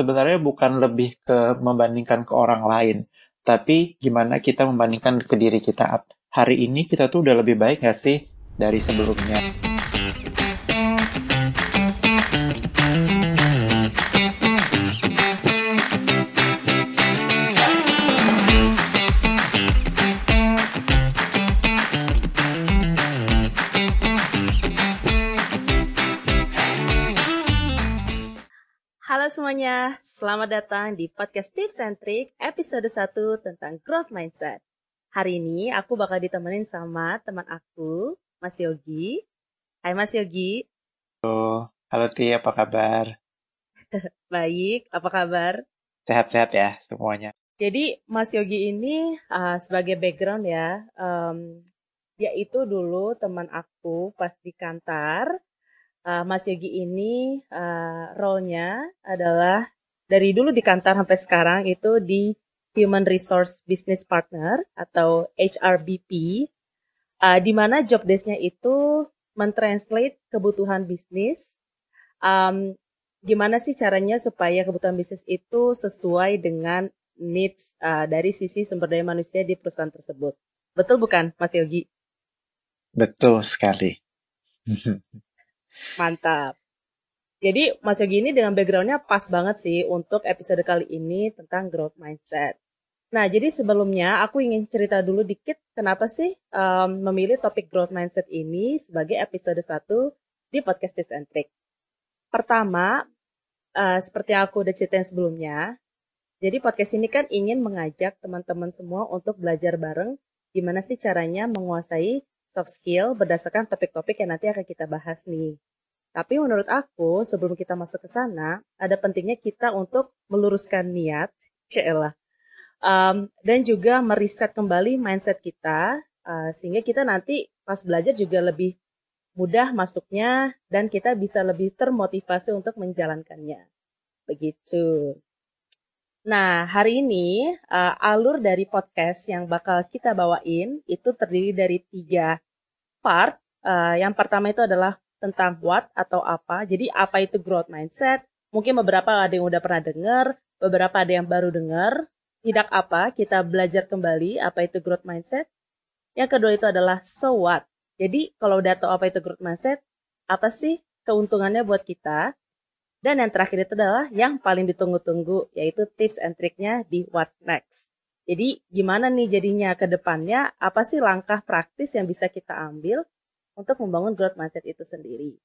sebenarnya bukan lebih ke membandingkan ke orang lain, tapi gimana kita membandingkan ke diri kita. Hari ini kita tuh udah lebih baik gak sih dari sebelumnya? Semuanya, selamat datang di podcast Tips and Trick episode 1 tentang growth mindset. Hari ini aku bakal ditemenin sama teman aku, Mas Yogi. Hai Mas Yogi. Halo, halo Ti, apa kabar? Baik, apa kabar? Sehat-sehat ya semuanya. Jadi Mas Yogi ini uh, sebagai background ya, um, dia itu dulu teman aku pas di kantor uh, Mas Yogi ini uh, role-nya adalah dari dulu di kantor sampai sekarang itu di Human Resource Business Partner atau HRBP, uh, di mana job desk-nya itu mentranslate kebutuhan bisnis. Um, gimana sih caranya supaya kebutuhan bisnis itu sesuai dengan needs uh, dari sisi sumber daya manusia di perusahaan tersebut. Betul bukan, Mas Yogi? Betul sekali. Mantap. Jadi Mas Yogi ini dengan backgroundnya pas banget sih untuk episode kali ini tentang growth mindset. Nah, jadi sebelumnya aku ingin cerita dulu dikit kenapa sih um, memilih topik growth mindset ini sebagai episode 1 di podcast Tips and Trick. Pertama, uh, seperti aku udah ceritain sebelumnya, jadi podcast ini kan ingin mengajak teman-teman semua untuk belajar bareng gimana sih caranya menguasai soft skill berdasarkan topik-topik yang nanti akan kita bahas nih. Tapi menurut aku, sebelum kita masuk ke sana, ada pentingnya kita untuk meluruskan niat, celah, um, dan juga meriset kembali mindset kita, uh, sehingga kita nanti pas belajar juga lebih mudah masuknya, dan kita bisa lebih termotivasi untuk menjalankannya. Begitu. Nah, hari ini uh, alur dari podcast yang bakal kita bawain itu terdiri dari tiga part. Uh, yang pertama itu adalah tentang what atau apa. Jadi apa itu growth mindset? Mungkin beberapa ada yang udah pernah dengar, beberapa ada yang baru dengar. Tidak apa, kita belajar kembali apa itu growth mindset. Yang kedua itu adalah so what. Jadi kalau udah tahu apa itu growth mindset, apa sih keuntungannya buat kita? Dan yang terakhir itu adalah yang paling ditunggu-tunggu, yaitu tips and triknya di what next. Jadi gimana nih jadinya ke depannya, apa sih langkah praktis yang bisa kita ambil untuk membangun growth mindset itu sendiri.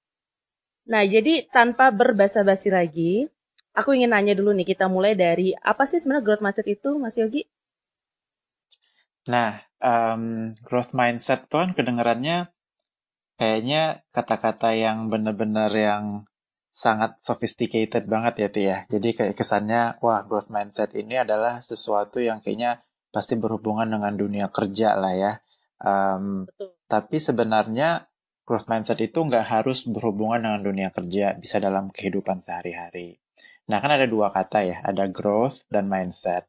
Nah, jadi tanpa berbasa-basi lagi, aku ingin nanya dulu nih, kita mulai dari apa sih sebenarnya growth mindset itu, Mas Yogi? Nah, um, growth mindset tuh kan kedengarannya kayaknya kata-kata yang benar-benar yang sangat sophisticated banget ya, Tia. Ya. Jadi kayak kesannya, wah growth mindset ini adalah sesuatu yang kayaknya pasti berhubungan dengan dunia kerja lah ya. Um, Tapi sebenarnya growth mindset itu nggak harus berhubungan dengan dunia kerja, bisa dalam kehidupan sehari-hari. Nah, kan ada dua kata ya, ada growth dan mindset.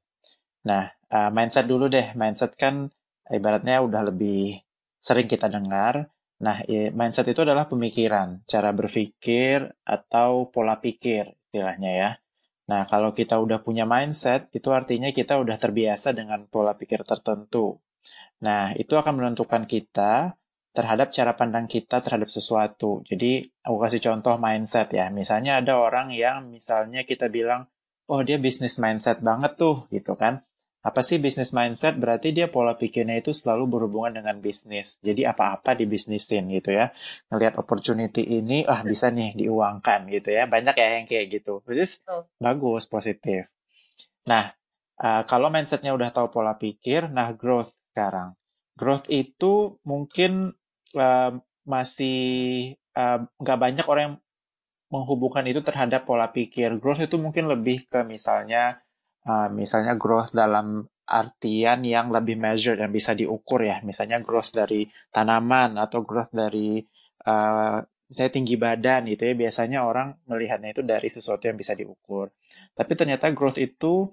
Nah, uh, mindset dulu deh. Mindset kan ibaratnya udah lebih sering kita dengar. Nah, mindset itu adalah pemikiran, cara berpikir atau pola pikir istilahnya ya. Nah, kalau kita udah punya mindset, itu artinya kita udah terbiasa dengan pola pikir tertentu. Nah, itu akan menentukan kita terhadap cara pandang kita terhadap sesuatu. Jadi, aku kasih contoh mindset ya. Misalnya ada orang yang misalnya kita bilang, oh dia bisnis mindset banget tuh, gitu kan. Apa sih bisnis mindset? Berarti dia pola pikirnya itu selalu berhubungan dengan bisnis. Jadi apa-apa dibisnisin gitu ya. Ngelihat opportunity ini, ah bisa nih diuangkan gitu ya. Banyak ya yang kayak gitu. Which is oh. bagus, positif. Nah, uh, kalau mindsetnya udah tahu pola pikir, nah growth sekarang. Growth itu mungkin uh, masih nggak uh, banyak orang yang menghubungkan itu terhadap pola pikir. Growth itu mungkin lebih ke misalnya uh, misalnya growth dalam artian yang lebih measured dan bisa diukur ya. Misalnya growth dari tanaman atau growth dari uh, misalnya tinggi badan gitu ya. Biasanya orang melihatnya itu dari sesuatu yang bisa diukur. Tapi ternyata growth itu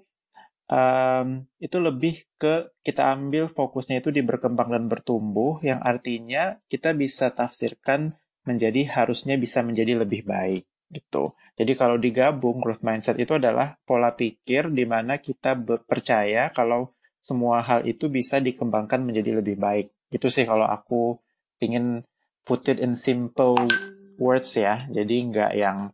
um, itu lebih ke kita ambil fokusnya itu di berkembang dan bertumbuh, yang artinya kita bisa tafsirkan menjadi harusnya bisa menjadi lebih baik gitu. Jadi kalau digabung growth mindset itu adalah pola pikir di mana kita percaya kalau semua hal itu bisa dikembangkan menjadi lebih baik. Itu sih kalau aku ingin put it in simple words ya. Jadi nggak yang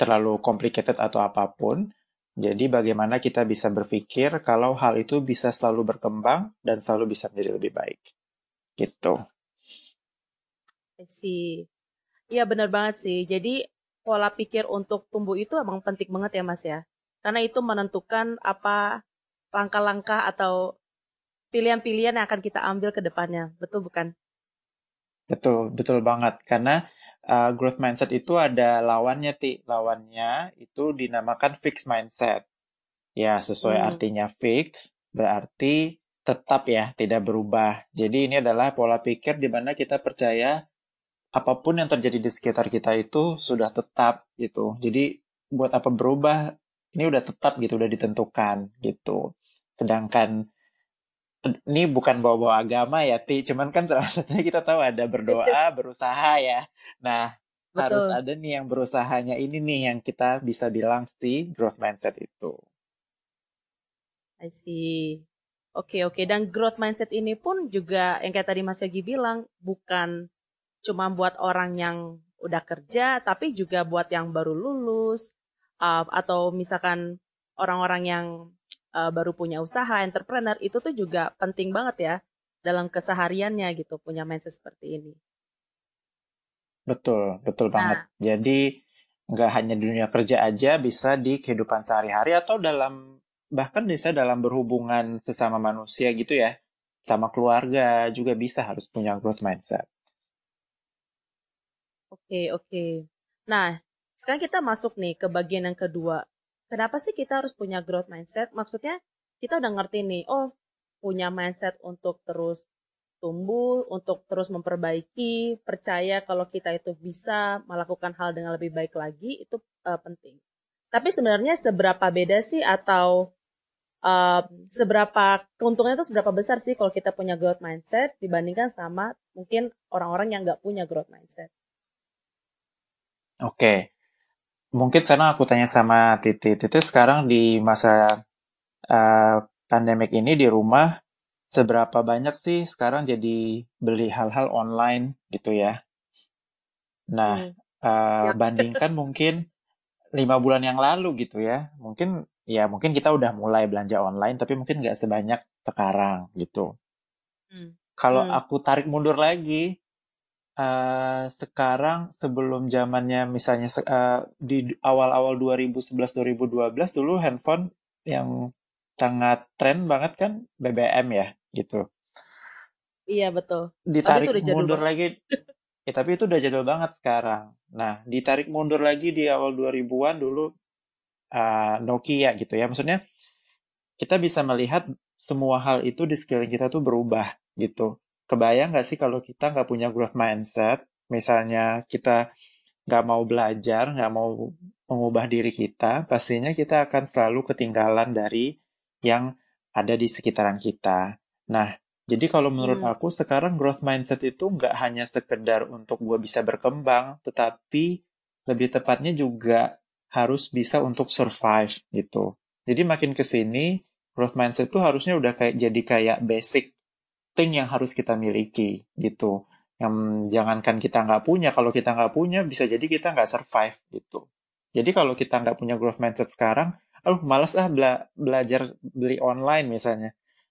terlalu complicated atau apa pun. Jadi bagaimana kita bisa berpikir kalau hal itu bisa selalu berkembang dan selalu bisa menjadi lebih baik. Gitu. sih. Iya benar banget sih. Jadi pola pikir untuk tumbuh itu emang penting banget ya Mas ya. Karena itu menentukan apa langkah-langkah atau pilihan-pilihan yang akan kita ambil ke depannya. Betul bukan? Betul, betul banget. Karena uh, growth mindset itu ada lawannya, Ti. Lawannya itu dinamakan fixed mindset. Ya, sesuai hmm. artinya fix, berarti tetap ya, tidak berubah. Jadi ini adalah pola pikir di mana kita percaya apa pun yang terjadi di sekitar kita itu sudah tetap gitu. Jadi buat apa berubah? Ini udah tetap gitu, udah ditentukan gitu. Sedangkan ini bukan bawa-bawa agama ya, Ti. Cuman kan salah satunya kita tahu ada berdoa, berusaha ya. Nah, Betul. harus ada nih yang berusahanya ini nih yang kita bisa bilang si growth mindset itu. I see. Oke, okay, oke. Okay. Dan growth mindset ini pun juga yang kayak tadi Mas Yogi bilang, bukan cuma buat orang yang udah kerja, tapi juga buat yang baru lulus, uh, atau misalkan orang-orang yang uh, baru punya usaha, entrepreneur, itu tuh juga penting banget ya dalam kesehariannya gitu, punya mindset seperti ini. Betul, betul nah, banget. Jadi nggak hanya di dunia kerja aja, bisa di kehidupan sehari-hari atau dalam bahkan bisa dalam berhubungan sesama manusia gitu ya, sama keluarga juga bisa harus punya growth mindset. Oke, oke. Nah, sekarang kita masuk nih ke bagian yang kedua. Kenapa sih kita harus punya growth mindset? Maksudnya kita udah ngerti nih, oh punya mindset untuk terus tumbuh, untuk terus memperbaiki, percaya kalau kita itu bisa melakukan hal dengan lebih baik lagi, itu uh, penting. Tapi sebenarnya seberapa beda sih atau uh, seberapa keuntungannya itu seberapa besar sih kalau kita punya growth mindset dibandingkan sama mungkin orang-orang yang nggak punya growth mindset? Oke. Mungkin sekarang aku tanya sama Titi. Titi sekarang di masa uh, pandemik ini di rumah, seberapa banyak sih sekarang jadi beli hal-hal online gitu ya? Nah, hmm. uh, ya. bandingkan mungkin lima bulan yang lalu gitu ya. Mungkin ya mungkin kita udah mulai belanja online, tapi mungkin nggak sebanyak sekarang gitu. Hmm. Kalau hmm. aku tarik mundur lagi, uh, sekarang sebelum zamannya misalnya uh, di awal-awal 2011-2012 dulu handphone yang sangat tren banget kan BBM ya gitu. Iya betul. Ditarik mundur lagi. ya, tapi itu udah jadul banget sekarang. Nah, ditarik mundur lagi di awal 2000-an dulu uh, Nokia gitu ya. Maksudnya kita bisa melihat semua hal itu di sekeliling kita tuh berubah gitu. Kebayang nggak sih kalau kita nggak punya growth mindset, misalnya kita nggak mau belajar, nggak mau mengubah diri kita, pastinya kita akan selalu ketinggalan dari yang ada di sekitaran kita. Nah, jadi kalau menurut hmm. aku sekarang growth mindset itu nggak hanya sekedar untuk gue bisa berkembang, tetapi lebih tepatnya juga harus bisa untuk survive gitu. Jadi makin ke sini growth mindset itu harusnya udah kayak jadi kayak basic thing yang harus kita miliki gitu. Yang jangankan kita nggak punya, kalau kita nggak punya bisa jadi kita nggak survive gitu. Jadi kalau kita nggak punya growth mindset sekarang, aduh malas ah bela belajar beli online misalnya,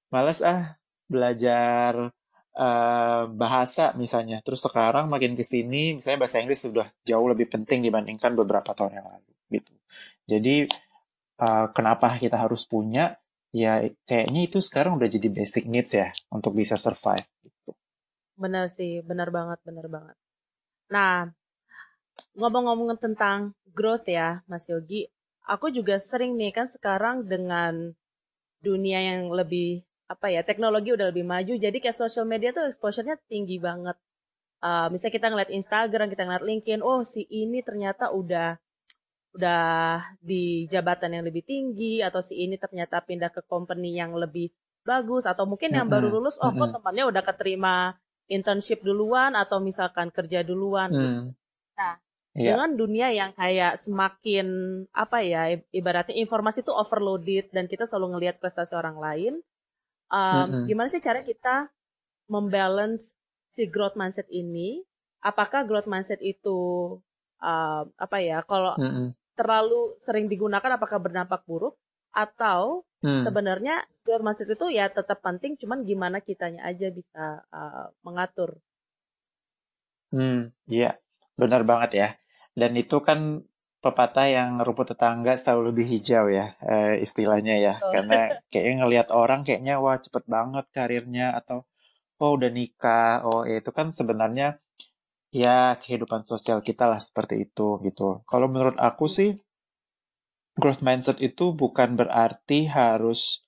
malas ah belajar uh, bahasa misalnya. Terus sekarang makin ke sini, misalnya bahasa Inggris sudah jauh lebih penting dibandingkan beberapa tahun yang lalu gitu. Jadi uh, kenapa kita harus punya? Ya kayaknya itu sekarang udah jadi basic needs ya untuk bisa survive. Benar sih, benar banget, benar banget. Nah, ngomong-ngomong tentang growth ya, Mas Yogi, aku juga sering nih kan sekarang dengan dunia yang lebih apa ya teknologi udah lebih maju jadi kayak social media tuh exposure-nya tinggi banget uh, misalnya kita ngeliat Instagram kita ngeliat LinkedIn oh si ini ternyata udah udah di jabatan yang lebih tinggi atau si ini ternyata pindah ke company yang lebih bagus atau mungkin yang baru lulus oh kok temannya udah keterima internship duluan atau misalkan kerja duluan gitu. Nah, yeah. dengan dunia yang kayak semakin apa ya ibaratnya informasi itu overloaded dan kita selalu ngelihat prestasi orang lain um, -hmm. gimana sih cara kita membalance si growth mindset ini apakah growth mindset itu uh, apa ya kalau -hmm. Terlalu sering digunakan apakah berdampak buruk? Atau hmm. sebenarnya growth mindset itu ya tetap penting cuman gimana kitanya aja bisa uh, mengatur. Hmm iya. Benar banget ya. Dan itu kan pepatah yang rumput tetangga selalu lebih hijau ya uh, istilahnya ya. Oh. karena kayaknya ngelihat orang kayaknya wah cepet banget karirnya atau oh udah nikah. Oh ya itu kan sebenarnya ya kehidupan sosial kita lah seperti itu gitu kalau menurut aku sih growth mindset itu bukan berarti harus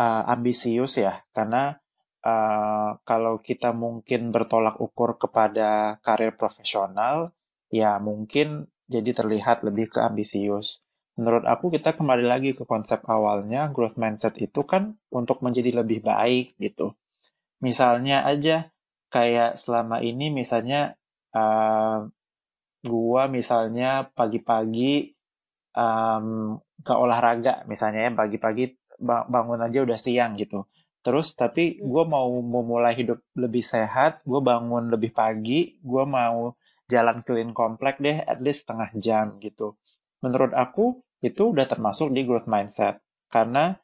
uh, ambisius ya, karena uh, kalau kita mungkin bertolak ukur kepada karir profesional, ya mungkin jadi terlihat lebih ke ambisius. Menurut aku kita kembali lagi ke konsep awalnya, growth mindset itu kan untuk menjadi lebih baik gitu. Misalnya aja kayak selama ini misalnya uh, gua misalnya pagi-pagi um, ke olahraga misalnya ya pagi-pagi bangun aja udah siang gitu. Terus tapi hmm. gue mau memulai hidup lebih sehat, gue bangun lebih pagi, gue mau jalan clean komplek deh at least setengah jam gitu. Menurut aku itu udah termasuk di growth mindset karena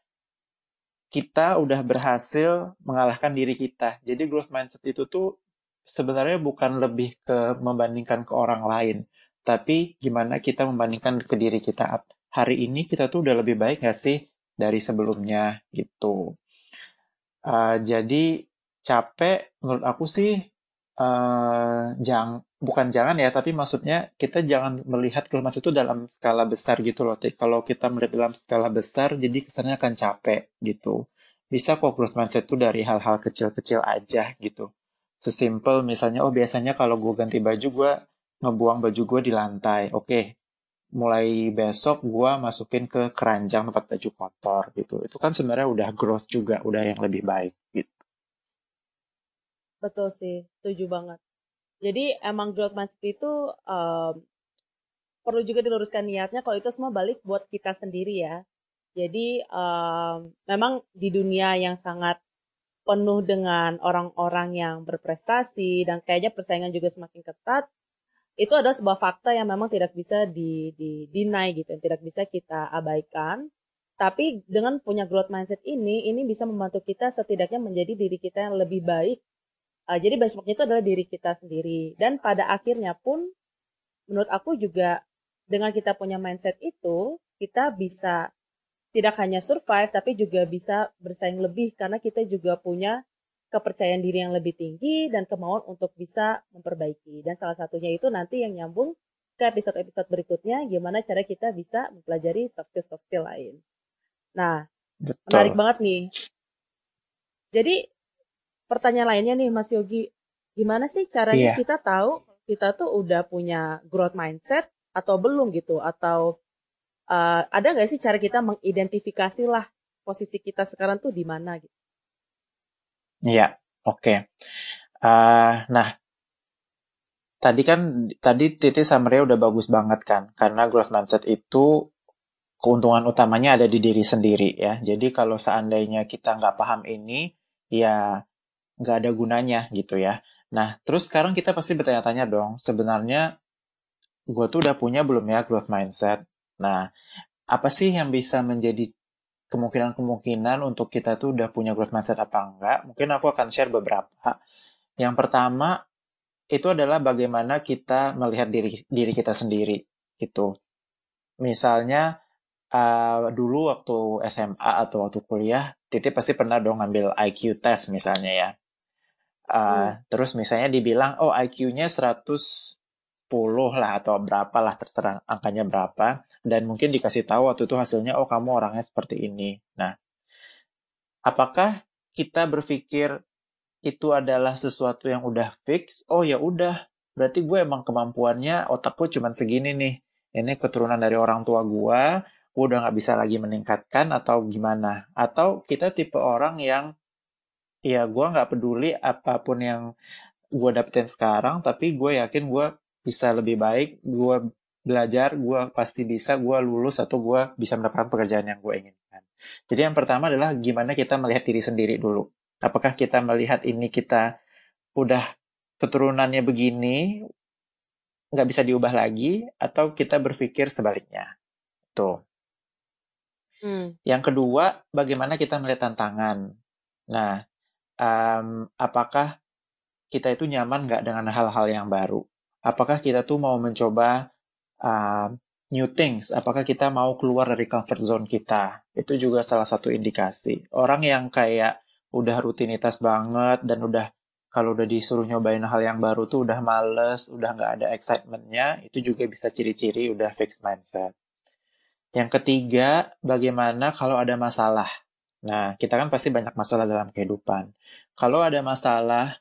kita udah berhasil mengalahkan diri kita. Jadi growth mindset itu tuh sebenarnya bukan lebih ke membandingkan ke orang lain, tapi gimana kita membandingkan ke diri kita hari ini kita tuh udah lebih baik gak sih dari sebelumnya gitu. Uh, jadi capek menurut aku sih uh, jangan bukan jangan ya tapi maksudnya kita jangan melihat kelemahan itu dalam skala besar gitu loh. Kalau kita melihat dalam skala besar jadi kesannya akan capek gitu. Bisa kok growth mindset itu dari hal-hal kecil-kecil aja gitu. Sesimpel misalnya oh biasanya kalau gue ganti baju gue ngebuang baju gue di lantai. Oke, mulai besok gue masukin ke keranjang tempat baju kotor gitu. Itu kan sebenarnya udah growth juga, udah yang lebih baik gitu. Betul sih, setuju banget. Jadi emang growth mindset itu um, perlu juga diluruskan niatnya kalau itu semua balik buat kita sendiri ya. Jadi um, memang di dunia yang sangat penuh dengan orang-orang yang berprestasi dan kayaknya persaingan juga semakin ketat, itu adalah sebuah fakta yang memang tidak bisa di, di deny gitu, yang tidak bisa kita abaikan. Tapi dengan punya growth mindset ini, ini bisa membantu kita setidaknya menjadi diri kita yang lebih baik. Uh, jadi benchmarknya itu adalah diri kita sendiri. Dan pada akhirnya pun, menurut aku juga dengan kita punya mindset itu, kita bisa tidak hanya survive, tapi juga bisa bersaing lebih karena kita juga punya kepercayaan diri yang lebih tinggi dan kemauan untuk bisa memperbaiki. Dan salah satunya itu nanti yang nyambung ke episode-episode berikutnya, gimana cara kita bisa mempelajari soft skill-soft skill lain. Nah, Betul. menarik banget nih. Jadi, pertanyaan lainnya nih Mas Yogi, gimana sih caranya yeah. kita tahu kita tuh udah punya growth mindset atau belum gitu? Atau uh, ada nggak sih cara kita mengidentifikasi lah posisi kita sekarang tuh di mana gitu? Iya, oke. Uh, nah, tadi kan tadi Titi summary udah bagus banget kan, karena growth mindset itu keuntungan utamanya ada di diri sendiri ya. Jadi kalau seandainya kita nggak paham ini, ya nggak ada gunanya gitu ya. Nah, terus sekarang kita pasti bertanya-tanya dong, sebenarnya gue tuh udah punya belum ya growth mindset? Nah, apa sih yang bisa menjadi kemungkinan-kemungkinan untuk kita tuh udah punya growth mindset apa enggak, mungkin aku akan share beberapa. Yang pertama, itu adalah bagaimana kita melihat diri diri kita sendiri gitu. Misalnya uh, dulu waktu SMA atau waktu kuliah, Titi pasti pernah dong ngambil IQ test misalnya ya. Uh, hmm. Terus misalnya dibilang, oh IQ-nya 110 lah atau berapa lah terserah angkanya berapa dan mungkin dikasih tahu waktu itu hasilnya oh kamu orangnya seperti ini. Nah, apakah kita berpikir itu adalah sesuatu yang udah fix? Oh ya udah, berarti gue emang kemampuannya otakku cuma segini nih. Ini keturunan dari orang tua gue, gue udah nggak bisa lagi meningkatkan atau gimana? Atau kita tipe orang yang ya gue nggak peduli apa pun yang gue dapetin sekarang, tapi gue yakin gue bisa lebih baik, gue belajar, gue pasti bisa, gue lulus atau gue bisa mendapatkan pekerjaan yang gue inginkan. Jadi yang pertama adalah gimana kita melihat diri sendiri dulu. Apakah kita melihat ini kita udah keturunannya begini, nggak bisa diubah lagi, atau kita berpikir sebaliknya. Tuh. Hmm. Yang kedua, bagaimana kita melihat tantangan. Nah, um, apakah kita itu nyaman nggak dengan hal-hal yang baru? Apakah kita tuh mau mencoba uh, new things? Apakah kita mau keluar dari comfort zone kita? Itu juga salah satu indikasi. Orang yang kayak udah rutinitas banget dan udah kalau udah disuruh nyobain hal yang baru tuh udah males, udah nggak ada excitementnya, itu juga bisa ciri-ciri udah fixed mindset. Yang ketiga, bagaimana kalau ada masalah? Nah, kita kan pasti banyak masalah dalam kehidupan. Kalau ada masalah,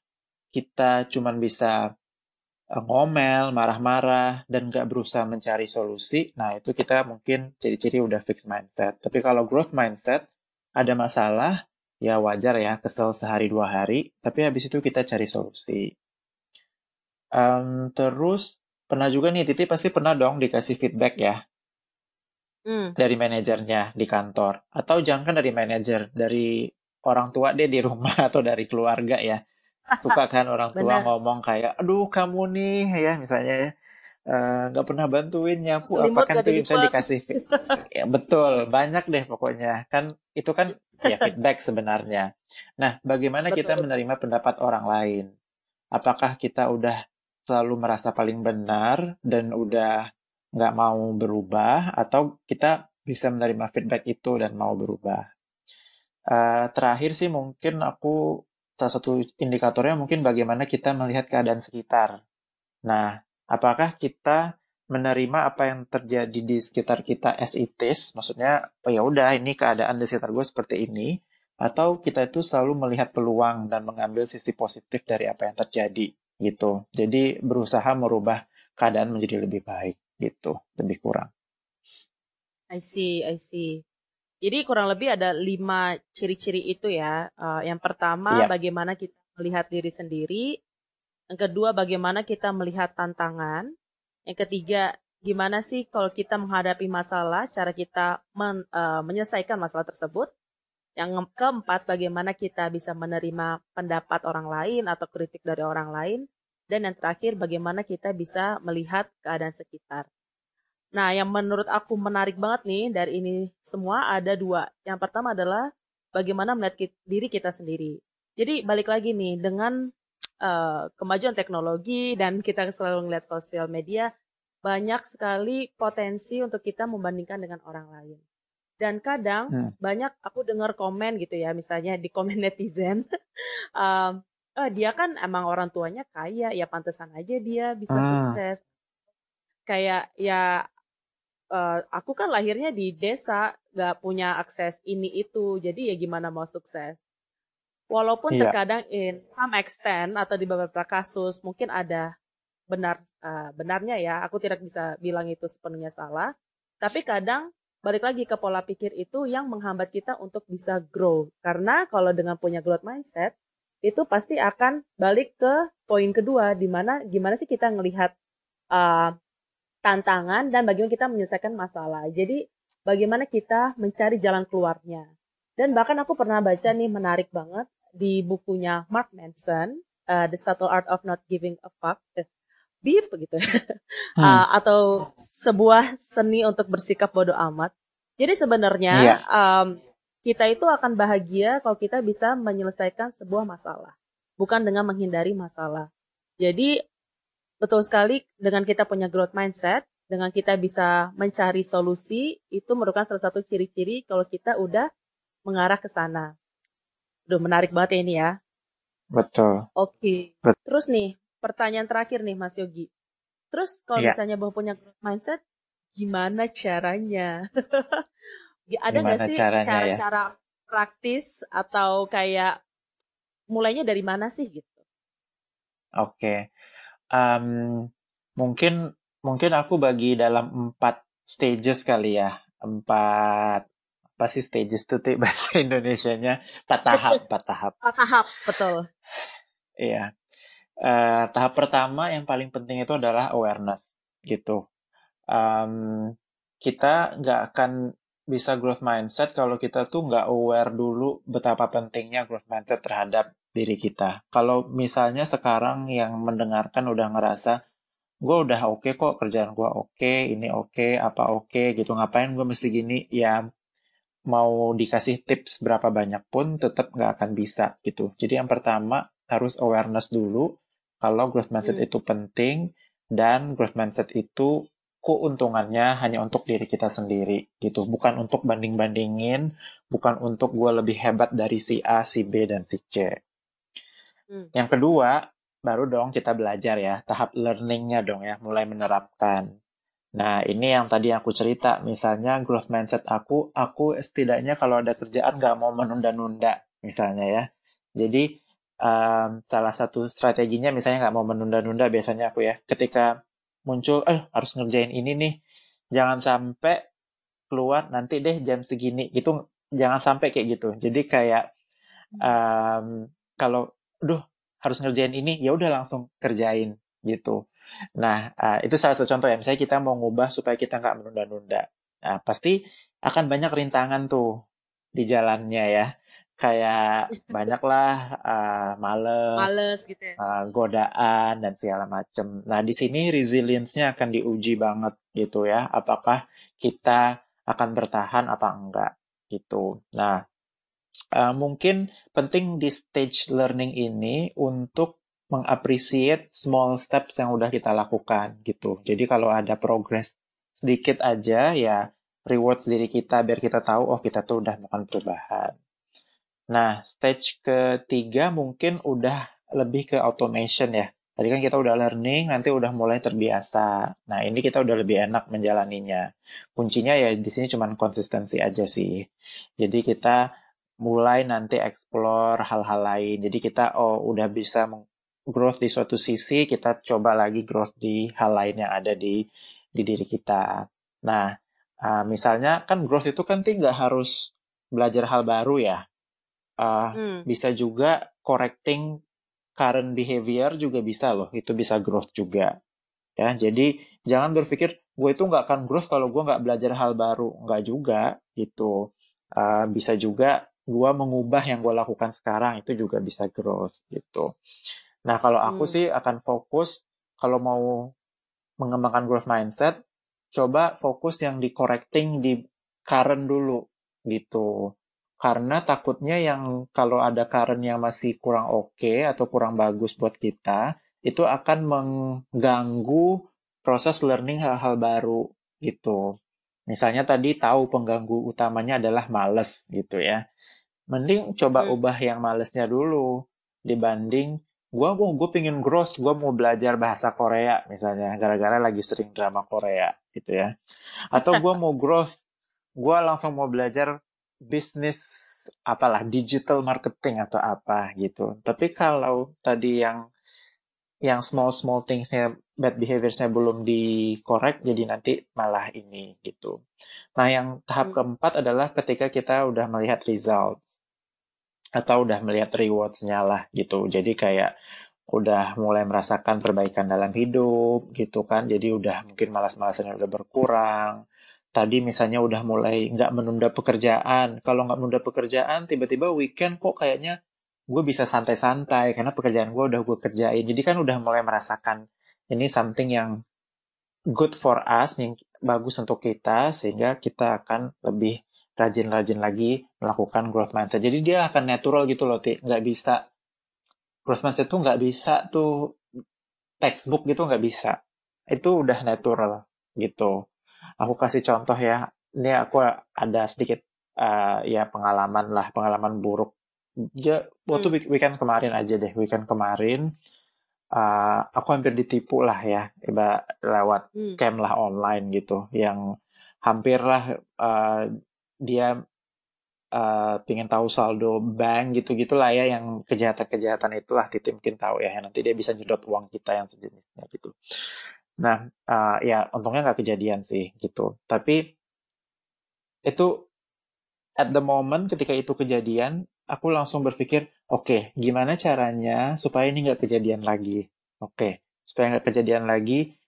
kita cuman bisa eh, ngomel, marah-marah, dan nggak berusaha mencari solusi, nah itu kita mungkin ciri-ciri udah fixed mindset. Tapi kalau growth mindset, ada masalah, ya wajar ya kesel sehari dua hari tapi habis itu kita cari solusi um, terus pernah juga nih Titi pasti pernah dong dikasih feedback ya mm. dari manajernya di kantor. Atau jangan dari manajer dari orang tua deh di rumah atau dari keluarga ya. Suka kan orang tua ngomong kayak aduh kamu nih ya misalnya ya. Eh, nggak uh, pernah bantuin nyapu Selimut apa kan tuh bisa dikasih ya betul banyak deh pokoknya. Kan itu kan ya feedback sebenarnya. Nah bagaimana betul. kita menerima pendapat orang lain? Apakah kita udah selalu merasa paling benar dan udah nggak mau berubah atau kita bisa menerima feedback itu dan mau berubah. Uh, terakhir sih mungkin aku salah satu indikatornya mungkin bagaimana kita melihat keadaan sekitar. Nah apakah kita menerima apa yang terjadi di sekitar kita as it is, maksudnya oh ya udah ini keadaan di sekitar gue seperti ini, atau kita itu selalu melihat peluang dan mengambil sisi positif dari apa yang terjadi gitu. Jadi berusaha merubah keadaan menjadi lebih baik gitu, lebih kurang. I see, I see. Jadi kurang lebih ada lima ciri-ciri itu ya. Uh, yang pertama, yeah. bagaimana kita melihat diri sendiri. Yang kedua, bagaimana kita melihat tantangan. Yang ketiga, gimana sih kalau kita menghadapi masalah, cara kita men, uh, menyelesaikan masalah tersebut. Yang keempat, bagaimana kita bisa menerima pendapat orang lain atau kritik dari orang lain. Dan yang terakhir, bagaimana kita bisa melihat keadaan sekitar. Nah, yang menurut aku menarik banget nih dari ini semua ada dua. Yang pertama adalah bagaimana melihat diri kita sendiri. Jadi balik lagi nih dengan uh, kemajuan teknologi dan kita selalu melihat sosial media banyak sekali potensi untuk kita membandingkan dengan orang lain. Dan kadang hmm. banyak aku dengar komen gitu ya, misalnya di komen netizen, um, oh, dia kan emang orang tuanya kaya, ya pantesan aja dia bisa hmm. sukses. Kayak ya uh, aku kan lahirnya di desa, gak punya akses ini itu, jadi ya gimana mau sukses. Walaupun yeah. terkadang in some extent atau di beberapa kasus mungkin ada benar uh, benarnya ya, aku tidak bisa bilang itu sepenuhnya salah. Tapi kadang balik lagi ke pola pikir itu yang menghambat kita untuk bisa grow. Karena kalau dengan punya growth mindset, itu pasti akan balik ke poin kedua, di mana gimana sih kita ngelihat uh, tantangan dan bagaimana kita menyelesaikan masalah. Jadi bagaimana kita mencari jalan keluarnya. Dan bahkan aku pernah baca nih menarik banget di bukunya Mark Manson, uh, The Subtle Art of Not Giving a Fuck, uh, beep gitu, hmm. uh, atau sebuah seni untuk bersikap bodoh amat. Jadi sebenarnya yeah. um, kita itu akan bahagia kalau kita bisa menyelesaikan sebuah masalah, bukan dengan menghindari masalah. Jadi betul sekali dengan kita punya growth mindset, dengan kita bisa mencari solusi, itu merupakan salah satu ciri-ciri kalau kita udah mengarah ke sana. Udah menarik banget ya ini ya. Betul. Oke. Okay. Terus nih, pertanyaan terakhir nih Mas Yogi. Terus kalau yeah. misalnya Bang punya mindset, gimana caranya? Ada nggak sih ya? cara-cara ya? praktis atau kayak mulainya dari mana sih gitu? Oke. Okay. Um, mungkin mungkin aku bagi dalam empat stages kali ya. Empat apa sih stages tuh bahasa Indonesianya empat tahap empat tahap empat tahap betul iya uh, tahap pertama yang paling penting itu adalah awareness gitu. Um, kita nggak akan bisa growth mindset kalau kita tuh nggak aware dulu betapa pentingnya growth mindset terhadap diri kita. Kalau misalnya sekarang yang mendengarkan udah ngerasa gue udah oke okay kok kerjaan gue oke, okay, ini oke, okay, apa oke okay, gitu, ngapain gue mesti gini? Ya mau dikasih tips berapa banyak pun tetap nggak akan bisa gitu. Jadi yang pertama harus awareness dulu kalau growth mindset hmm. itu penting dan growth mindset itu keuntungannya hanya untuk diri kita sendiri gitu, bukan untuk banding-bandingin, bukan untuk gue lebih hebat dari si A, si B dan si C. Hmm. Yang kedua, baru dong kita belajar ya, tahap learningnya dong ya, mulai menerapkan. Nah, ini yang tadi aku cerita, misalnya growth mindset aku, aku setidaknya kalau ada kerjaan nggak mau menunda-nunda, misalnya ya. Jadi, um, salah satu strateginya misalnya nggak mau menunda-nunda biasanya aku ya, ketika muncul, eh harus ngerjain ini nih, jangan sampai keluar nanti deh jam segini, itu jangan sampai kayak gitu. Jadi kayak, um, kalau, duh harus ngerjain ini, ya udah langsung kerjain gitu. Nah, uh, itu salah satu contoh ya. Misalnya kita mau ngubah supaya kita nggak menunda-nunda. Nah, pasti akan banyak rintangan tuh di jalannya ya. Kayak banyaklah uh, males, males gitu ya. uh, godaan dan segala macem. Nah, di sini resilience-nya akan diuji banget gitu ya. Apakah kita akan bertahan apa enggak gitu. Nah, uh, mungkin penting di stage learning ini untuk mengapresiasi small steps yang udah kita lakukan gitu. Jadi kalau ada progress sedikit aja ya reward diri kita biar kita tahu oh kita tuh udah melakukan perubahan. Nah, stage ketiga mungkin udah lebih ke automation ya. Tadi kan kita udah learning, nanti udah mulai terbiasa. Nah, ini kita udah lebih enak menjalaninya. Kuncinya ya di sini cuma konsistensi aja sih. Jadi kita mulai nanti explore hal-hal lain. Jadi kita oh udah bisa growth di suatu sisi, kita coba lagi growth di hal lain yang ada di di diri kita. Nah, uh, misalnya kan growth itu kan tidak harus belajar hal baru ya. Uh, hmm. Bisa juga correcting current behavior juga bisa loh. Itu bisa growth juga. Ya, jadi jangan berpikir gue itu nggak akan growth kalau gue nggak belajar hal baru. Nggak juga gitu. Uh, bisa juga gue mengubah yang gue lakukan sekarang itu juga bisa growth gitu. Nah, kalau aku hmm. sih akan fokus kalau mau mengembangkan growth mindset, coba fokus yang di correcting di current dulu gitu. Karena takutnya yang kalau ada current yang masih kurang oke okay atau kurang bagus buat kita, itu akan mengganggu proses learning hal-hal baru gitu. Misalnya tadi tahu pengganggu utamanya adalah males gitu ya. Mending coba hmm. ubah yang malesnya dulu dibanding gue mau gue pingin growth gue mau belajar bahasa Korea misalnya gara-gara lagi sering drama Korea gitu ya atau gue mau growth gue langsung mau belajar bisnis apalah digital marketing atau apa gitu tapi kalau tadi yang yang small small thingsnya bad behaviorsnya belum dikorek jadi nanti malah ini gitu nah yang tahap hmm. keempat adalah ketika kita udah melihat result atau udah melihat rewards-nya lah gitu. Jadi kayak udah mulai merasakan perbaikan dalam hidup gitu kan. Jadi udah mungkin malas-malasannya udah berkurang. Tadi misalnya udah mulai nggak menunda pekerjaan. Kalau nggak menunda pekerjaan, tiba-tiba weekend kok kayaknya gue bisa santai-santai karena pekerjaan gue udah gue kerjain. Jadi kan udah mulai merasakan ini something yang good for us, yang bagus untuk kita, sehingga kita akan lebih rajin-rajin lagi melakukan growth mindset. Jadi dia akan natural gitu loh, Ti. Nggak bisa, growth mindset tuh nggak bisa tuh textbook gitu nggak bisa. Itu udah natural gitu. Aku kasih contoh ya. Ini aku ada sedikit uh, ya pengalaman lah, pengalaman buruk. Ya, waktu hmm. weekend kemarin aja deh, weekend kemarin. Uh, aku hampir ditipu lah ya, iba lewat hmm. scam lah online gitu, yang hampir lah uh, dia uh, pengen tahu saldo bank gitu gitulah ya yang kejahatan-kejahatan itulah Titi mungkin tahu ya nanti dia bisa nyedot uang kita yang sejenisnya gitu nah uh, ya untungnya nggak kejadian sih gitu tapi itu at the moment ketika itu kejadian aku langsung berpikir, oke, okay, gimana caranya supaya ini nggak kejadian lagi? Oke, okay, supaya nggak kejadian lagi,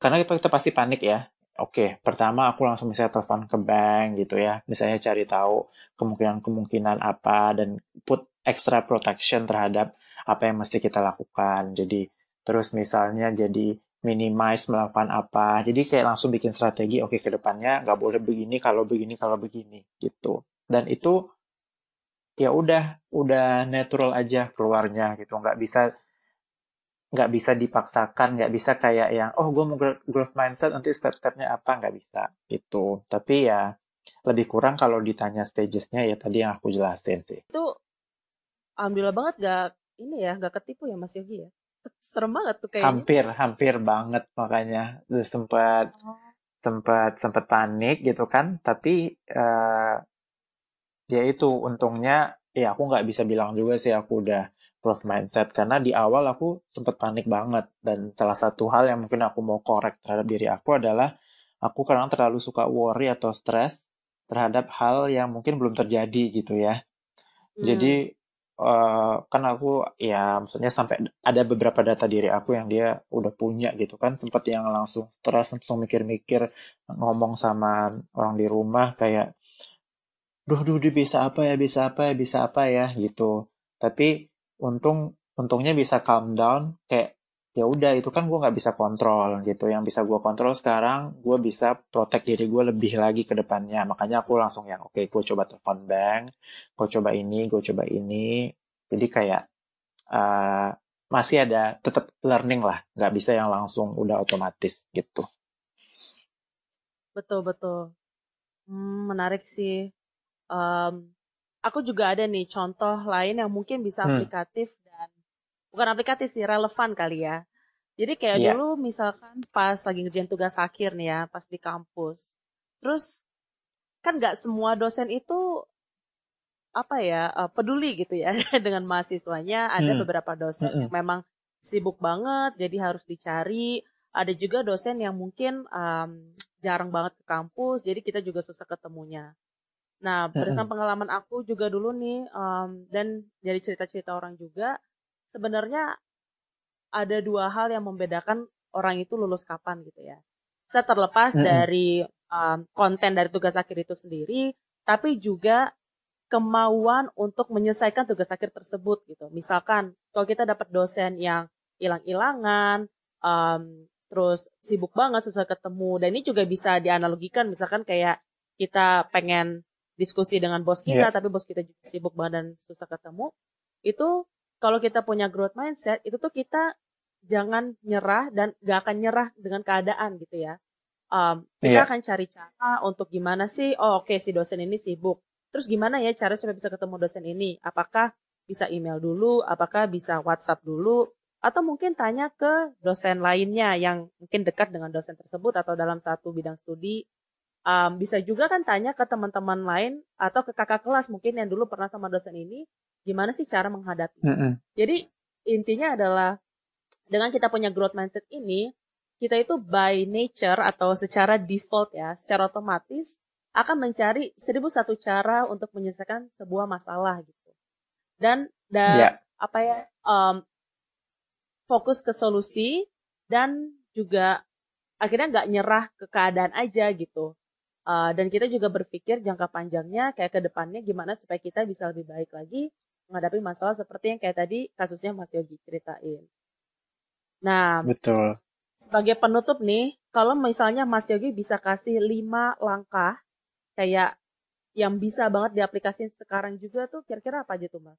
karena kita, kita pasti panik ya. Oke, okay, pertama aku langsung misalnya telepon ke bank gitu ya, misalnya cari tahu kemungkinan-kemungkinan apa dan put extra protection terhadap apa yang mesti kita lakukan. Jadi terus misalnya jadi minimize melakukan apa. Jadi kayak langsung bikin strategi, oke okay, ke depannya nggak boleh begini, kalau begini, kalau begini gitu. Dan itu ya udah, udah natural aja keluarnya gitu. Nggak bisa nggak bisa dipaksakan, nggak bisa kayak yang oh gue mau growth mindset nanti step-stepnya apa nggak bisa gitu. Tapi ya lebih kurang kalau ditanya stagesnya ya tadi yang aku jelasin sih. Itu alhamdulillah banget gak ini ya gak ketipu ya Mas Yogi ya serem banget tuh kayaknya. Hampir, hampir banget makanya sempat oh. sempat sempat panik gitu kan. Tapi uh, ya itu untungnya ya aku nggak bisa bilang juga sih aku udah growth mindset karena di awal aku sempat panik banget dan salah satu hal yang mungkin aku mau korek terhadap diri aku adalah aku kadang terlalu suka worry atau stres terhadap hal yang mungkin belum terjadi gitu ya. Hmm. Jadi Uh, kan aku ya maksudnya sampai ada beberapa data diri aku yang dia udah punya gitu kan. Tempat yang langsung stres langsung mikir-mikir ngomong sama orang di rumah kayak duh duh dia bisa apa ya bisa apa ya bisa apa ya gitu. Tapi untung untungnya bisa calm down kayak ya udah itu kan gue nggak bisa kontrol gitu. Yang bisa gue kontrol sekarang gue bisa protect diri gue lebih lagi ke depannya. Makanya aku langsung yang oke okay, gue coba telepon bank gue coba ini gue coba ini. Jadi kayak uh, masih ada tetap learning lah. Nggak bisa yang langsung udah otomatis gitu. Betul betul. Hmm, menarik sih. Um, aku juga ada nih contoh lain yang mungkin bisa hmm. aplikatif dan bukan aplikatif sih relevan kali ya. Jadi kayak yeah. dulu misalkan pas lagi ngerjain tugas akhir nih ya, pas di kampus. Terus kan nggak semua dosen itu apa ya uh, peduli gitu ya dengan mahasiswanya. Ada hmm. beberapa dosen hmm. yang memang sibuk banget, jadi harus dicari. Ada juga dosen yang mungkin um, jarang banget ke kampus, jadi kita juga susah ketemunya. Nah, berdasarkan pengalaman aku juga dulu nih, um, dan dari cerita-cerita orang juga, sebenarnya ada dua hal yang membedakan orang itu lulus kapan gitu ya. Saya terlepas mm -hmm. dari um, konten dari tugas akhir itu sendiri, tapi juga kemauan untuk menyelesaikan tugas akhir tersebut gitu. Misalkan kalau kita dapat dosen yang hilang-hilangan, um, terus sibuk banget susah ketemu, dan ini juga bisa dianalogikan misalkan kayak kita pengen diskusi dengan bos kita, yeah. tapi bos kita juga sibuk banget dan susah ketemu, itu kalau kita punya growth mindset itu tuh kita jangan nyerah dan gak akan nyerah dengan keadaan gitu ya. Um, kita yeah. akan cari cara untuk gimana sih, oh oke okay, si dosen ini sibuk. Terus gimana ya cara supaya bisa ketemu dosen ini? Apakah bisa email dulu, apakah bisa WhatsApp dulu, atau mungkin tanya ke dosen lainnya yang mungkin dekat dengan dosen tersebut atau dalam satu bidang studi. Um, bisa juga kan tanya ke teman-teman lain atau ke kakak kelas mungkin yang dulu pernah sama dosen ini gimana sih cara menghadapi. Mm -hmm. Jadi intinya adalah dengan kita punya growth mindset ini, kita itu by nature atau secara default ya, secara otomatis akan mencari seribu satu cara untuk menyelesaikan sebuah masalah gitu. Dan dan yeah. apa ya um, fokus ke solusi dan juga akhirnya nggak nyerah ke keadaan aja gitu. Uh, dan kita juga berpikir jangka panjangnya kayak ke depannya gimana supaya kita bisa lebih baik lagi menghadapi masalah seperti yang kayak tadi kasusnya Mas Yogi ceritain. Nah, betul. Sebagai penutup nih, kalau misalnya Mas Yogi bisa kasih lima langkah kayak yang bisa banget diaplikasikan sekarang juga tuh kira-kira apa aja tuh Mas?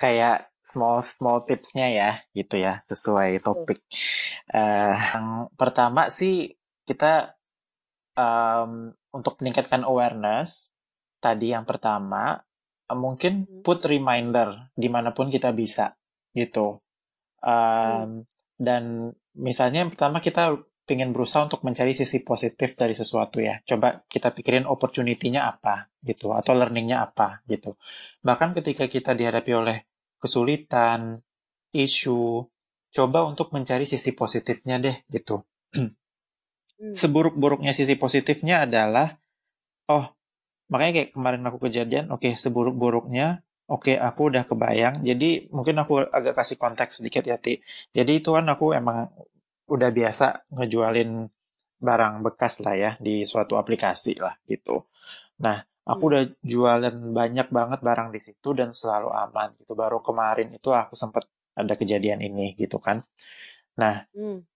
Kayak small small tipsnya ya gitu ya sesuai topik. Uh, yang pertama sih kita um, untuk meningkatkan awareness tadi yang pertama mungkin hmm. put reminder di mana pun kita bisa gitu. Um, dan misalnya yang pertama kita ingin berusaha untuk mencari sisi positif dari sesuatu ya. Coba kita pikirin opportunity-nya apa gitu atau learning-nya apa gitu. Bahkan ketika kita dihadapi oleh kesulitan isu coba untuk mencari sisi positifnya deh gitu hmm. seburuk-buruknya sisi positifnya adalah oh makanya kayak kemarin aku kejadian oke okay, seburuk-buruknya oke okay, aku udah kebayang jadi mungkin aku agak kasih konteks sedikit ya Ti jadi itu kan aku emang udah biasa ngejualin barang bekas lah ya di suatu aplikasi lah gitu nah aku hmm. udah jualan banyak banget barang di situ dan selalu aman gitu baru kemarin itu aku sempat ada kejadian ini gitu kan nah hmm.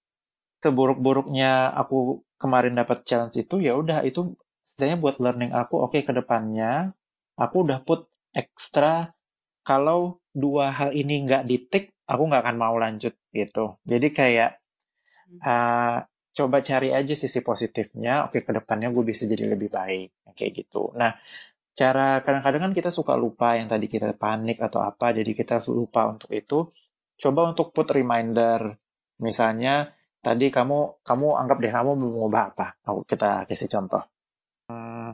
Seburuk-buruknya aku kemarin dapat challenge itu ya udah itu sebenarnya buat learning aku oke okay, ke depannya aku udah put ekstra kalau dua hal ini nggak ditik aku nggak akan mau lanjut gitu. Jadi kayak uh, coba cari aja sisi positifnya oke ke depannya gue bisa jadi lebih baik kayak gitu. Nah cara kadang-kadang kan kita suka lupa yang tadi kita panik atau apa jadi kita lupa untuk itu. Coba untuk put reminder misalnya tadi kamu kamu anggap deh kamu mau mengubah apa aku kita kasih contoh hmm,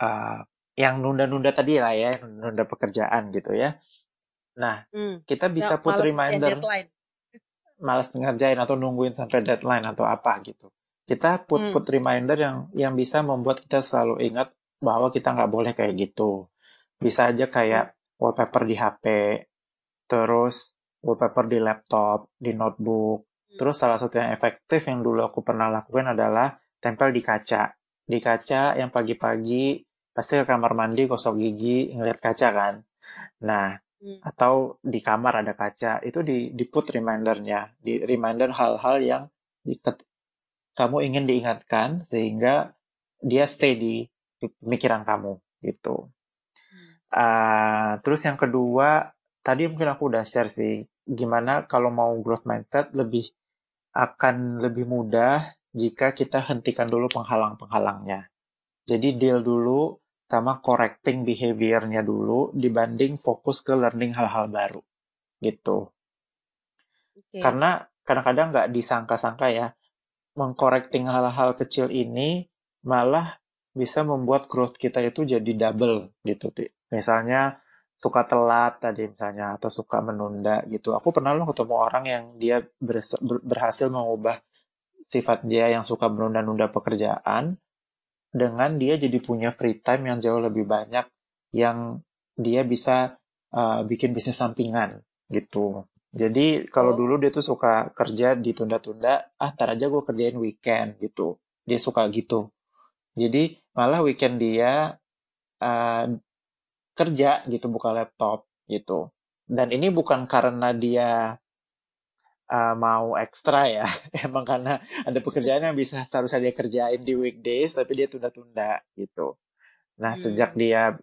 uh, yang nunda-nunda tadi lah ya nunda pekerjaan gitu ya nah hmm, kita bisa put reminder malas ngerjain atau nungguin sampai deadline atau apa gitu. Kita put hmm. put reminder yang yang bisa membuat kita selalu ingat bahwa kita nggak boleh kayak gitu. Bisa aja kayak hmm. wallpaper di HP, terus wallpaper di laptop, di notebook. Terus salah satu yang efektif yang dulu aku pernah lakukan adalah tempel di kaca. Di kaca yang pagi-pagi pasti ke kamar mandi gosok gigi ngeliat kaca kan. Nah, Hmm. atau di kamar ada kaca itu di di put remindernya di reminder hal-hal yang di, kamu ingin diingatkan sehingga dia stay di, pemikiran kamu gitu uh, terus yang kedua tadi mungkin aku udah share sih gimana kalau mau growth mindset lebih akan lebih mudah jika kita hentikan dulu penghalang-penghalangnya jadi deal dulu sama correcting behavior-nya dulu dibanding fokus ke learning hal-hal baru gitu. Okay. Karena kadang-kadang nggak disangka-sangka ya, mengcorrecting hal-hal kecil ini malah bisa membuat growth kita itu jadi double gitu. Misalnya suka telat tadi misalnya atau suka menunda gitu. Aku pernah loh ketemu orang yang dia berhasil mengubah sifat dia yang suka menunda-nunda pekerjaan dengan dia jadi punya free time yang jauh lebih banyak yang dia bisa uh, bikin bisnis sampingan gitu. Jadi kalau oh. dulu dia tuh suka kerja ditunda-tunda, ah tar aja gue kerjain weekend gitu. Dia suka gitu. Jadi malah weekend dia uh, kerja gitu buka laptop gitu. Dan ini bukan karena dia uh, mau ekstra ya emang karena ada pekerjaan yang bisa seharusnya dia kerjain di weekdays tapi dia tunda-tunda gitu nah hmm. sejak dia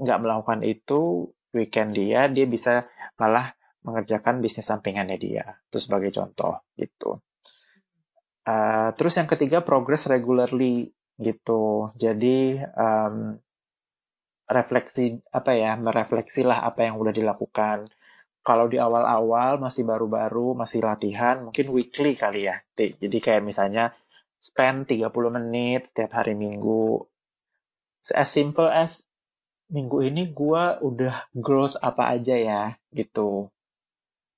nggak melakukan itu weekend dia dia bisa malah mengerjakan bisnis sampingannya dia itu sebagai contoh gitu uh, terus yang ketiga progress regularly gitu jadi um, refleksi apa ya merefleksilah apa yang udah dilakukan kalau di awal-awal masih baru-baru, masih latihan, mungkin weekly kali ya. Jadi kayak misalnya spend 30 menit setiap hari minggu. As simple as minggu ini gue udah growth apa aja ya gitu.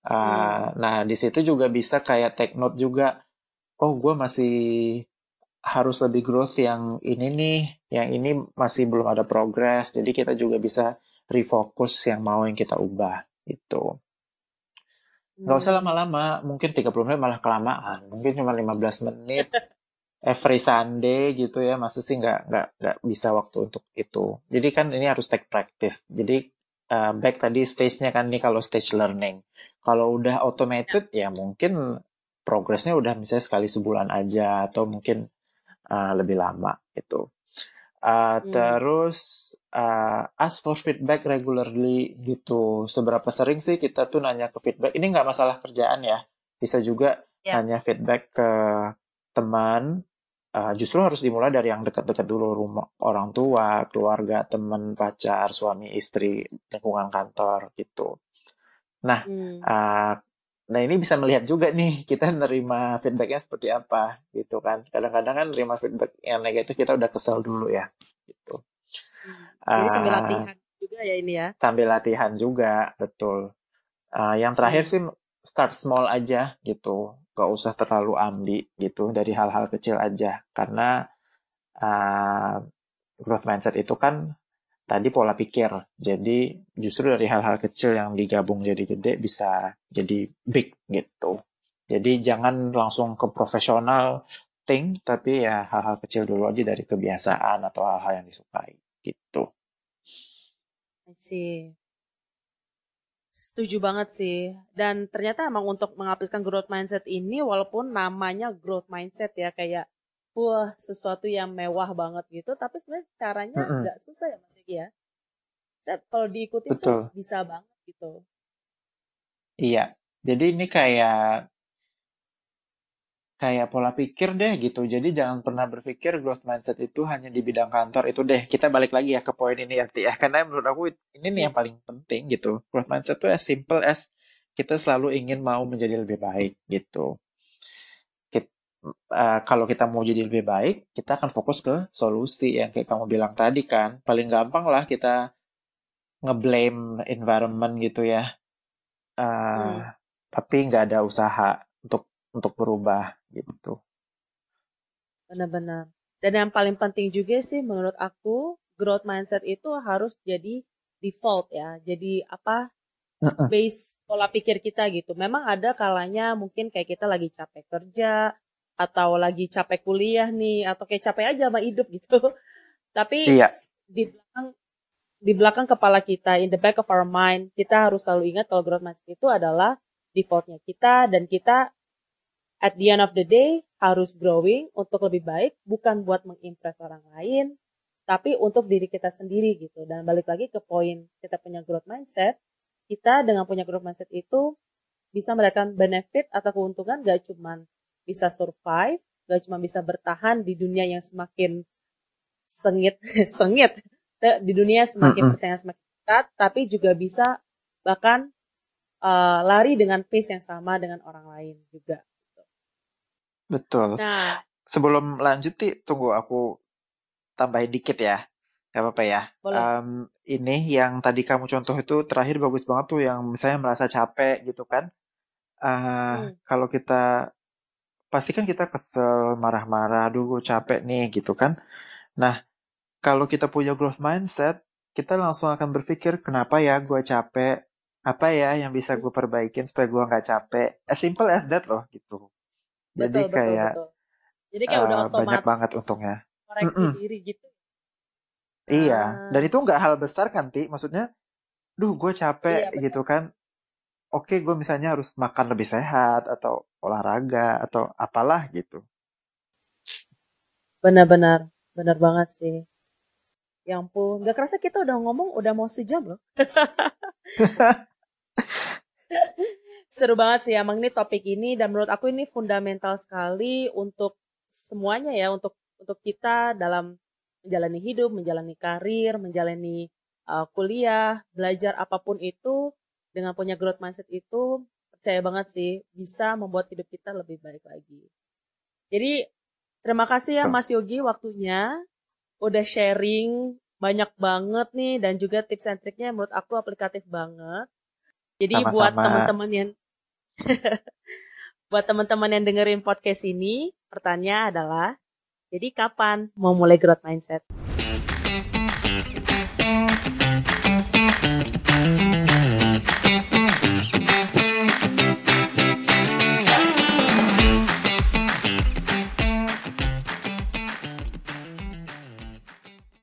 Uh, hmm. Nah di situ juga bisa kayak take note juga. Oh gue masih harus lebih growth yang ini nih, yang ini masih belum ada progress. Jadi kita juga bisa refocus yang mau yang kita ubah itu. Nggak usah hmm. lama-lama, mungkin 30 menit malah kelamaan. Mungkin cuma 15 menit every Sunday gitu ya, masa sih nggak, nggak, nggak bisa waktu untuk itu. Jadi kan ini harus take practice. Jadi uh, back tadi stage-nya kan nih kalau stage learning. Kalau udah automated ya, ya mungkin progresnya udah misalnya sekali sebulan aja atau mungkin uh, lebih lama itu. Uh, hmm. Terus uh, ask for feedback regularly gitu. Seberapa sering sih kita tuh nanya ke feedback? Ini nggak masalah kerjaan ya. Bisa juga yeah. nanya feedback ke teman. Uh, justru harus dimulai dari yang dekat-dekat dulu rumah orang tua, keluarga, teman, pacar, suami, istri, lingkungan kantor gitu. Nah, hmm. uh, Nah ini bisa melihat juga nih kita nerima feedbacknya seperti apa gitu kan. Kadang-kadang kan nerima feedback yang negatif kita udah kesel dulu ya gitu. Hmm. Jadi sambil uh, latihan juga ya ini ya. Sambil latihan juga betul. Uh, yang terakhir hmm. sih start small aja gitu. Gak usah terlalu ambi gitu dari hal-hal kecil aja karena uh, growth mindset itu kan tadi pola pikir. Jadi justru dari hal-hal kecil yang digabung jadi gede bisa jadi big gitu. Jadi jangan langsung ke profesional thing, tapi ya hal-hal kecil dulu aja dari kebiasaan atau hal-hal yang disukai gitu. See. Setuju banget sih. Dan ternyata emang untuk mengaplikasikan growth mindset ini walaupun namanya growth mindset ya kayak wah sesuatu yang mewah banget gitu, tapi sebenarnya caranya nggak mm -hmm. susah ya Mas Yogi ya. Saya kalau diikuti tuh bisa banget gitu. Iya. Jadi ini kayak kayak pola pikir deh gitu. Jadi jangan pernah berpikir growth mindset itu hanya di bidang kantor itu deh. Kita balik lagi ya ke poin ini ya, ya. Karena menurut aku ini nih yang paling penting gitu. Growth mindset itu as simple as kita selalu ingin mau menjadi lebih baik gitu. Uh, kalau kita mau jadi lebih baik, kita akan fokus ke solusi yang kayak kamu bilang tadi kan. Paling gampang lah kita ngeblame environment gitu ya. Uh, hmm. Tapi nggak ada usaha untuk untuk berubah gitu. Benar-benar. Dan yang paling penting juga sih menurut aku growth mindset itu harus jadi default ya. Jadi apa base pola pikir kita gitu. Memang ada kalanya mungkin kayak kita lagi capek kerja atau lagi capek kuliah nih atau kayak capek aja sama hidup gitu. Tapi iya. di belakang di belakang kepala kita in the back of our mind kita harus selalu ingat kalau growth mindset itu adalah defaultnya kita dan kita at the end of the day harus growing untuk lebih baik bukan buat mengimpress orang lain tapi untuk diri kita sendiri gitu dan balik lagi ke poin kita punya growth mindset kita dengan punya growth mindset itu bisa mendapatkan benefit atau keuntungan gak cuman bisa survive gak cuma bisa bertahan di dunia yang semakin sengit sengit di dunia semakin persaingan semakin ketat tapi juga bisa bahkan uh, lari dengan pace yang sama dengan orang lain juga Betul. Nah, sebelum lanjut tunggu aku tambahin dikit ya. Gak apa-apa ya. Um, ini yang tadi kamu contoh itu terakhir bagus banget tuh yang misalnya merasa capek gitu kan. Uh, hmm. Kalau kita pasti kan kita kesel, marah-marah, aduh capek nih gitu kan. Nah, kalau kita punya growth mindset, kita langsung akan berpikir kenapa ya gue capek, apa ya yang bisa gue perbaikin supaya gue nggak capek. As simple as that loh gitu. Jadi betul, kayak betul, betul. Jadi kayak uh, udah otomatis banyak banget untungnya. Koreksi mm -mm. diri gitu. Iya, ah. dan itu nggak hal besar kan, Ti? Maksudnya, duh gue capek iya, gitu kan. Oke, gue misalnya harus makan lebih sehat atau olahraga atau apalah gitu. Benar-benar, benar banget sih. Ya ampun, nggak kerasa kita udah ngomong udah mau sejam loh. Seru banget sih emang ini topik ini dan menurut aku ini fundamental sekali untuk semuanya ya untuk untuk kita dalam menjalani hidup, menjalani karir, menjalani uh, kuliah, belajar apa pun itu dengan punya growth mindset itu percaya banget sih bisa membuat hidup kita lebih baik lagi. Jadi terima kasih ya Mas Yogi waktunya udah sharing banyak banget nih dan juga tips and triknya menurut aku aplikatif banget. Jadi Sama-sama. buat teman-teman yang Buat teman-teman yang dengerin podcast ini, pertanyaan adalah, jadi kapan mau mulai growth mindset?